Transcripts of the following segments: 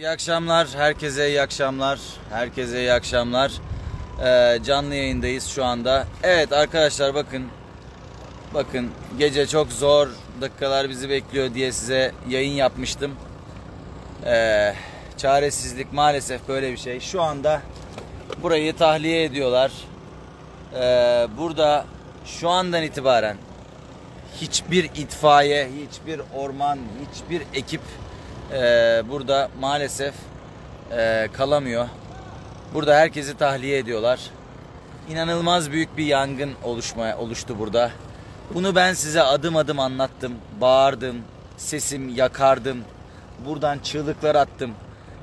İyi akşamlar, herkese iyi akşamlar, herkese iyi akşamlar. Ee, canlı yayındayız şu anda. Evet arkadaşlar bakın, bakın gece çok zor dakikalar bizi bekliyor diye size yayın yapmıştım. Ee, çaresizlik maalesef böyle bir şey. Şu anda burayı tahliye ediyorlar. Ee, burada şu andan itibaren hiçbir itfaiye, hiçbir orman, hiçbir ekip e, burada maalesef e, kalamıyor. Burada herkesi tahliye ediyorlar. İnanılmaz büyük bir yangın oluşmaya oluştu burada. Bunu ben size adım adım anlattım. Bağırdım, sesim yakardım. Buradan çığlıklar attım.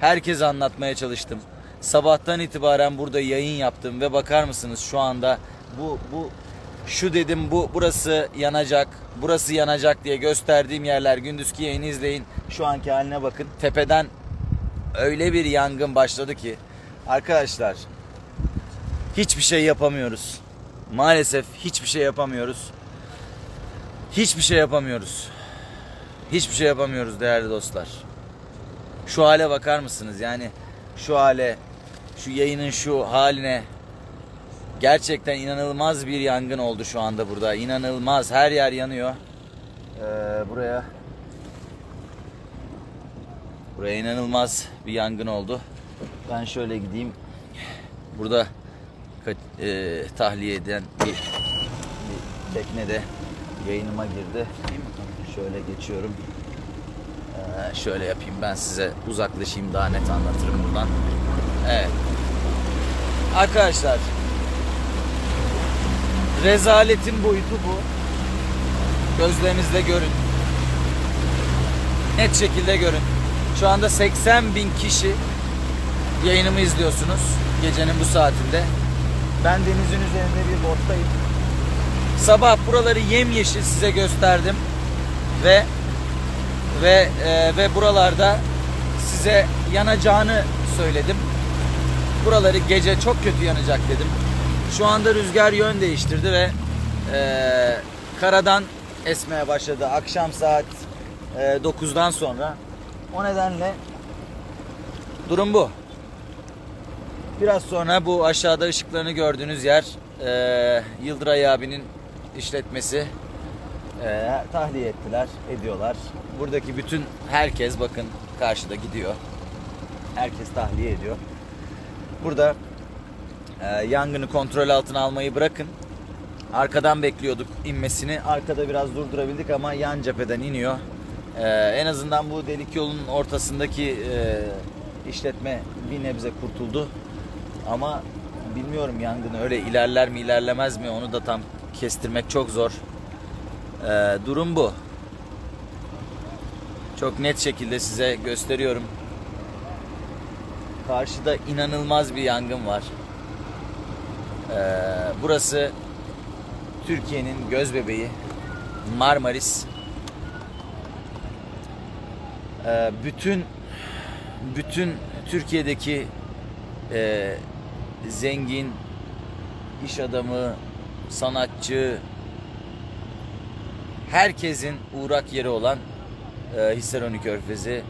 Herkese anlatmaya çalıştım. Sabahtan itibaren burada yayın yaptım ve bakar mısınız şu anda bu bu şu dedim bu burası yanacak, burası yanacak diye gösterdiğim yerler gündüzki yayını izleyin. Şu anki haline bakın. Tepeden öyle bir yangın başladı ki arkadaşlar hiçbir şey yapamıyoruz. Maalesef hiçbir şey yapamıyoruz. Hiçbir şey yapamıyoruz. Hiçbir şey yapamıyoruz değerli dostlar. Şu hale bakar mısınız? Yani şu hale, şu yayının şu haline gerçekten inanılmaz bir yangın oldu şu anda burada. İnanılmaz. Her yer yanıyor. Ee, buraya buraya inanılmaz bir yangın oldu. Ben şöyle gideyim. Burada e, tahliye eden bir, bir tekne de yayınıma girdi. Şöyle geçiyorum. Ee, şöyle yapayım ben size uzaklaşayım daha net anlatırım buradan. Evet. Arkadaşlar rezaletin boyutu bu. Gözlerinizle görün. Net şekilde görün. Şu anda 80 bin kişi yayınımı izliyorsunuz gecenin bu saatinde. Ben denizin üzerinde bir bottayım. Sabah buraları yemyeşil size gösterdim ve ve e, ve buralarda size yanacağını söyledim. Buraları gece çok kötü yanacak dedim. Şu anda rüzgar yön değiştirdi ve e, karadan esmeye başladı. Akşam saat e, 9'dan sonra. O nedenle durum bu. Biraz sonra bu aşağıda ışıklarını gördüğünüz yer e, Yıldıray abinin işletmesi. E, tahliye ettiler, ediyorlar. Buradaki bütün herkes bakın karşıda gidiyor. Herkes tahliye ediyor. Burada e, yangını kontrol altına almayı bırakın. Arkadan bekliyorduk inmesini. Arkada biraz durdurabildik ama yan cepheden iniyor. E, en azından bu delik yolun ortasındaki e, işletme bir nebze kurtuldu. Ama bilmiyorum yangın öyle ilerler mi ilerlemez mi onu da tam kestirmek çok zor. E, durum bu. Çok net şekilde size gösteriyorum. Karşıda inanılmaz bir yangın var. Ee, burası Türkiye'nin göz bebeği Marmaris. Ee, bütün bütün Türkiye'deki e, zengin iş adamı, sanatçı, herkesin uğrak yeri olan e, Hisaroni Körfezi,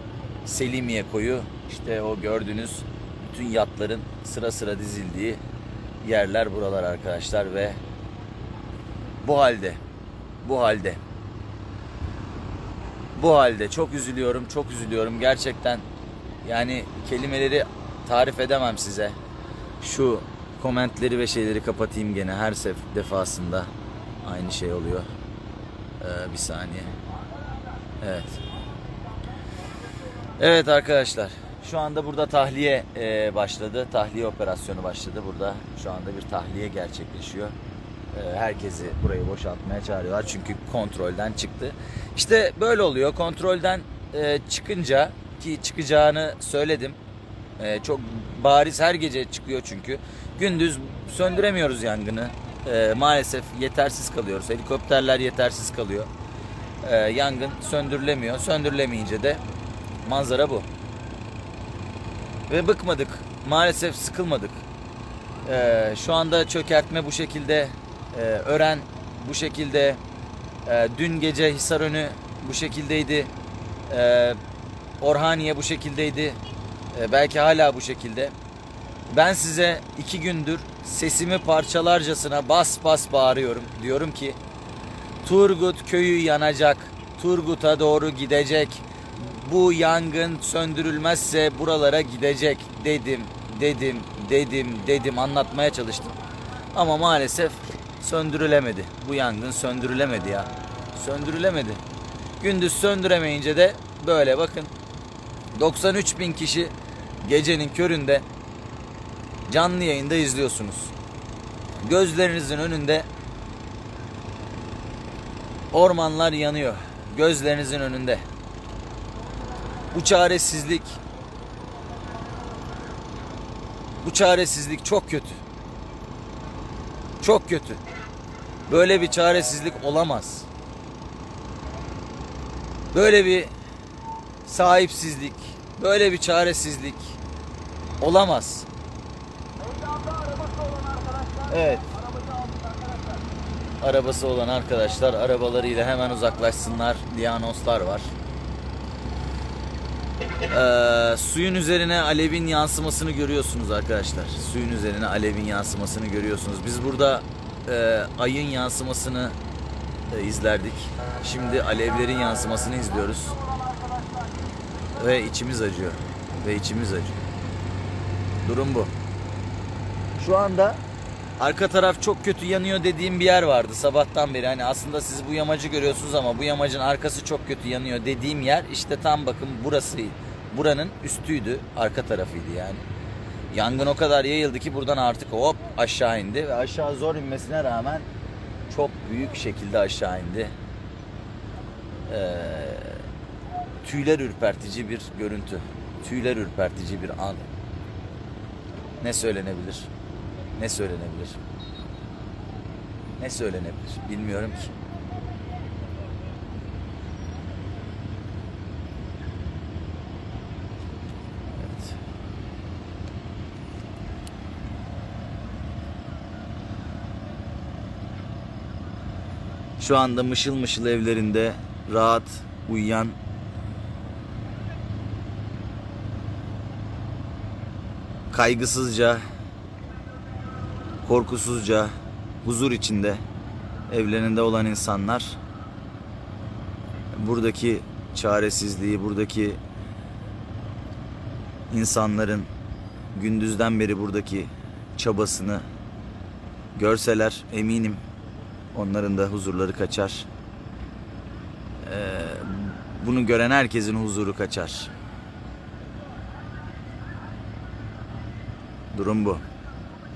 Selimiye Koyu, işte o gördüğünüz bütün yatların sıra sıra dizildiği yerler buralar arkadaşlar ve bu halde, bu halde, bu halde çok üzülüyorum, çok üzülüyorum gerçekten. Yani kelimeleri tarif edemem size. Şu komentleri ve şeyleri kapatayım gene her sef defasında aynı şey oluyor. Ee, bir saniye. Evet. Evet arkadaşlar. Şu anda burada tahliye e, başladı. Tahliye operasyonu başladı burada. Şu anda bir tahliye gerçekleşiyor. E, herkesi burayı boşaltmaya çağırıyorlar. Çünkü kontrolden çıktı. İşte böyle oluyor. Kontrolden e, çıkınca ki çıkacağını söyledim. E, çok bariz her gece çıkıyor çünkü. Gündüz söndüremiyoruz yangını. E, maalesef yetersiz kalıyoruz. Helikopterler yetersiz kalıyor. E, yangın söndürülemiyor. Söndürülemeyince de manzara bu. Ve bıkmadık. Maalesef sıkılmadık. E, şu anda çökertme bu şekilde. E, ören bu şekilde. E, dün gece Hisarönü bu şekildeydi. E, Orhaniye bu şekildeydi. E, belki hala bu şekilde. Ben size iki gündür sesimi parçalarcasına bas bas bağırıyorum. Diyorum ki Turgut köyü yanacak. Turgut'a doğru gidecek. Bu yangın söndürülmezse buralara gidecek dedim, dedim, dedim, dedim anlatmaya çalıştım. Ama maalesef söndürülemedi. Bu yangın söndürülemedi ya. Söndürülemedi. Gündüz söndüremeyince de böyle bakın 93 bin kişi gecenin köründe canlı yayında izliyorsunuz. Gözlerinizin önünde ormanlar yanıyor. Gözlerinizin önünde. Bu çaresizlik bu çaresizlik çok kötü. Çok kötü. Böyle bir çaresizlik olamaz. Böyle bir sahipsizlik, böyle bir çaresizlik olamaz. Evet. Arabası olan arkadaşlar arabalarıyla hemen uzaklaşsınlar. Diyanoslar var. Ee, suyun üzerine alevin yansımasını görüyorsunuz arkadaşlar. Suyun üzerine alevin yansımasını görüyorsunuz. Biz burada e, ayın yansımasını e, izlerdik. Şimdi alevlerin yansımasını izliyoruz. Ve içimiz acıyor. Ve içimiz acıyor. Durum bu. Şu anda arka taraf çok kötü yanıyor dediğim bir yer vardı sabahtan beri. Hani aslında siz bu yamacı görüyorsunuz ama bu yamacın arkası çok kötü yanıyor dediğim yer işte tam bakın burası. Buranın üstüydü, arka tarafıydı yani. Yangın o kadar yayıldı ki buradan artık hop aşağı indi ve aşağı zor inmesine rağmen çok büyük şekilde aşağı indi. Ee, tüyler ürpertici bir görüntü. Tüyler ürpertici bir an. Ne söylenebilir? Ne söylenebilir? Ne söylenebilir? Bilmiyorum ki. Şu anda mışıl mışıl evlerinde rahat uyuyan kaygısızca, korkusuzca, huzur içinde evlerinde olan insanlar buradaki çaresizliği, buradaki insanların gündüzden beri buradaki çabasını görseler eminim onların da huzurları kaçar. Ee, bunu gören herkesin huzuru kaçar. Durum bu.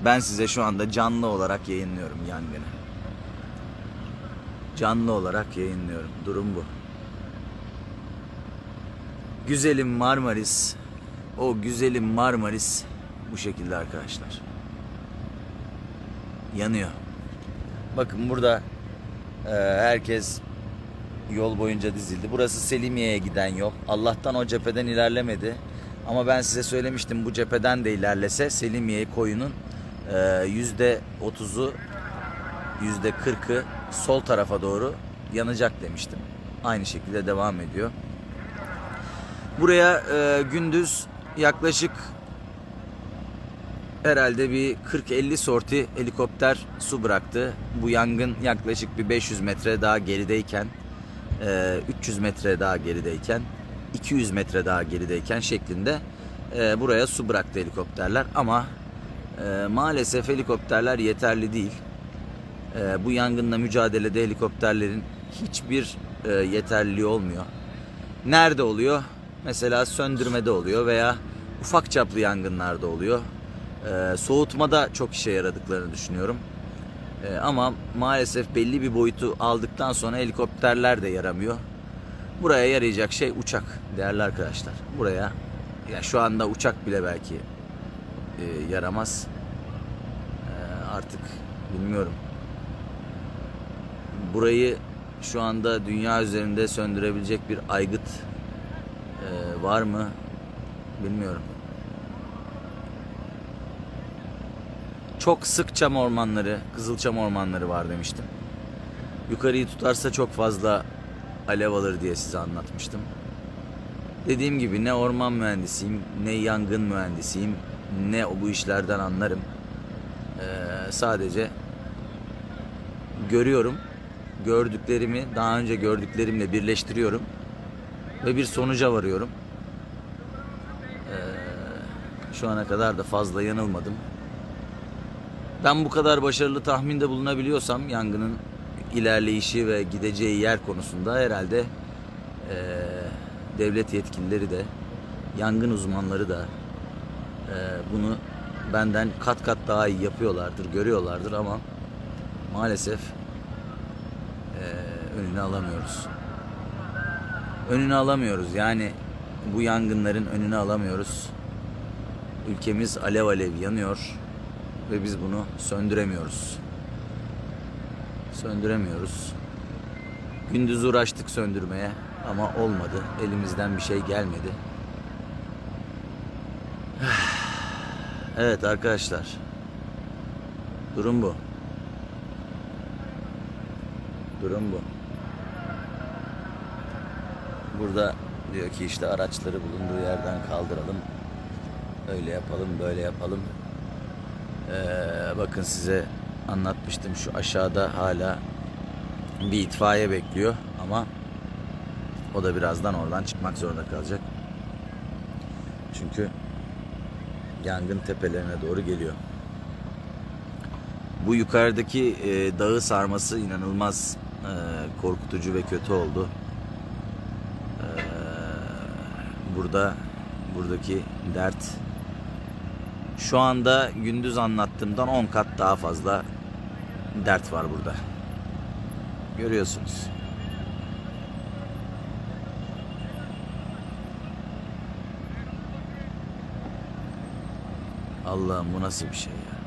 Ben size şu anda canlı olarak yayınlıyorum yangını. Canlı olarak yayınlıyorum. Durum bu. Güzelim Marmaris. O güzelim Marmaris bu şekilde arkadaşlar. Yanıyor. Bakın burada e, herkes yol boyunca dizildi. Burası Selimiye'ye giden yol. Allah'tan o cepheden ilerlemedi. Ama ben size söylemiştim bu cepheden de ilerlese Selimiye koyunun e, yüzde otuzu yüzde kırkı sol tarafa doğru yanacak demiştim. Aynı şekilde devam ediyor. Buraya e, gündüz yaklaşık herhalde bir 40-50 sorti helikopter su bıraktı. Bu yangın yaklaşık bir 500 metre daha gerideyken, 300 metre daha gerideyken, 200 metre daha gerideyken şeklinde e, buraya su bıraktı helikopterler. Ama e, maalesef helikopterler yeterli değil. E, bu yangınla mücadelede helikopterlerin hiçbir yeterliliği olmuyor. Nerede oluyor? Mesela söndürmede oluyor veya ufak çaplı yangınlarda oluyor. Ee, soğutmada çok işe yaradıklarını düşünüyorum. Ee, ama maalesef belli bir boyutu aldıktan sonra helikopterler de yaramıyor. Buraya yarayacak şey uçak değerli arkadaşlar. Buraya ya şu anda uçak bile belki e, yaramaz. E, artık bilmiyorum. Burayı şu anda dünya üzerinde söndürebilecek bir aygıt e, var mı bilmiyorum. Çok sık çam ormanları, kızılçam ormanları var demiştim. Yukarıyı tutarsa çok fazla alev alır diye size anlatmıştım. Dediğim gibi ne orman mühendisiyim, ne yangın mühendisiyim, ne bu işlerden anlarım. Ee, sadece görüyorum, gördüklerimi daha önce gördüklerimle birleştiriyorum ve bir sonuca varıyorum. Ee, şu ana kadar da fazla yanılmadım. Ben bu kadar başarılı tahminde bulunabiliyorsam yangının ilerleyişi ve gideceği yer konusunda herhalde eee, devlet yetkilileri de yangın uzmanları da eee, bunu benden kat kat daha iyi yapıyorlardır, görüyorlardır ama maalesef eee, önünü alamıyoruz. Önünü alamıyoruz. Yani bu yangınların önünü alamıyoruz. Ülkemiz alev alev yanıyor ve biz bunu söndüremiyoruz. Söndüremiyoruz. Gündüz uğraştık söndürmeye ama olmadı. Elimizden bir şey gelmedi. Evet arkadaşlar. Durum bu. Durum bu. Burada diyor ki işte araçları bulunduğu yerden kaldıralım. Öyle yapalım, böyle yapalım. Ee, bakın size anlatmıştım şu aşağıda hala bir itfaiye bekliyor ama o da birazdan oradan çıkmak zorunda kalacak. Çünkü yangın tepelerine doğru geliyor. Bu yukarıdaki e, dağı sarması inanılmaz e, korkutucu ve kötü oldu. E, burada buradaki dert şu anda gündüz anlattığımdan 10 kat daha fazla dert var burada. Görüyorsunuz. Allah'ım bu nasıl bir şey ya?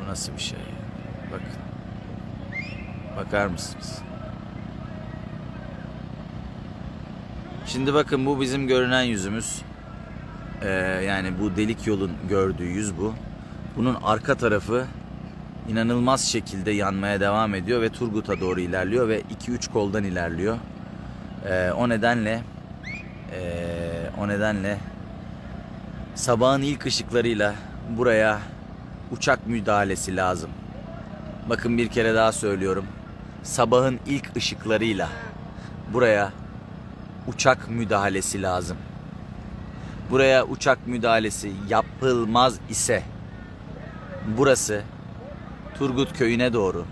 Bu nasıl bir şey ya? Bakın. Bakar mısınız? Şimdi bakın bu bizim görünen yüzümüz. Ee, yani bu delik yolun gördüğü yüz bu. Bunun arka tarafı inanılmaz şekilde yanmaya devam ediyor ve Turgut'a doğru ilerliyor ve 2-3 koldan ilerliyor. Ee, o nedenle ee, o nedenle sabahın ilk ışıklarıyla buraya uçak müdahalesi lazım. Bakın bir kere daha söylüyorum. Sabahın ilk ışıklarıyla buraya uçak müdahalesi lazım. Buraya uçak müdahalesi yapılmaz ise burası Turgut köyüne doğru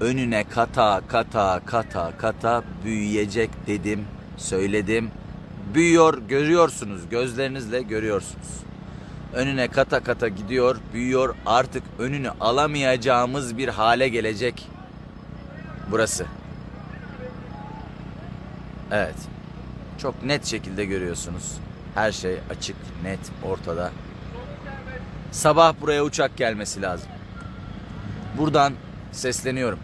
önüne kata kata kata kata büyüyecek dedim, söyledim. Büyüyor, görüyorsunuz, gözlerinizle görüyorsunuz. Önüne kata kata gidiyor, büyüyor. Artık önünü alamayacağımız bir hale gelecek burası. Evet. Çok net şekilde görüyorsunuz. Her şey açık, net, ortada. Sabah buraya uçak gelmesi lazım. Buradan sesleniyorum.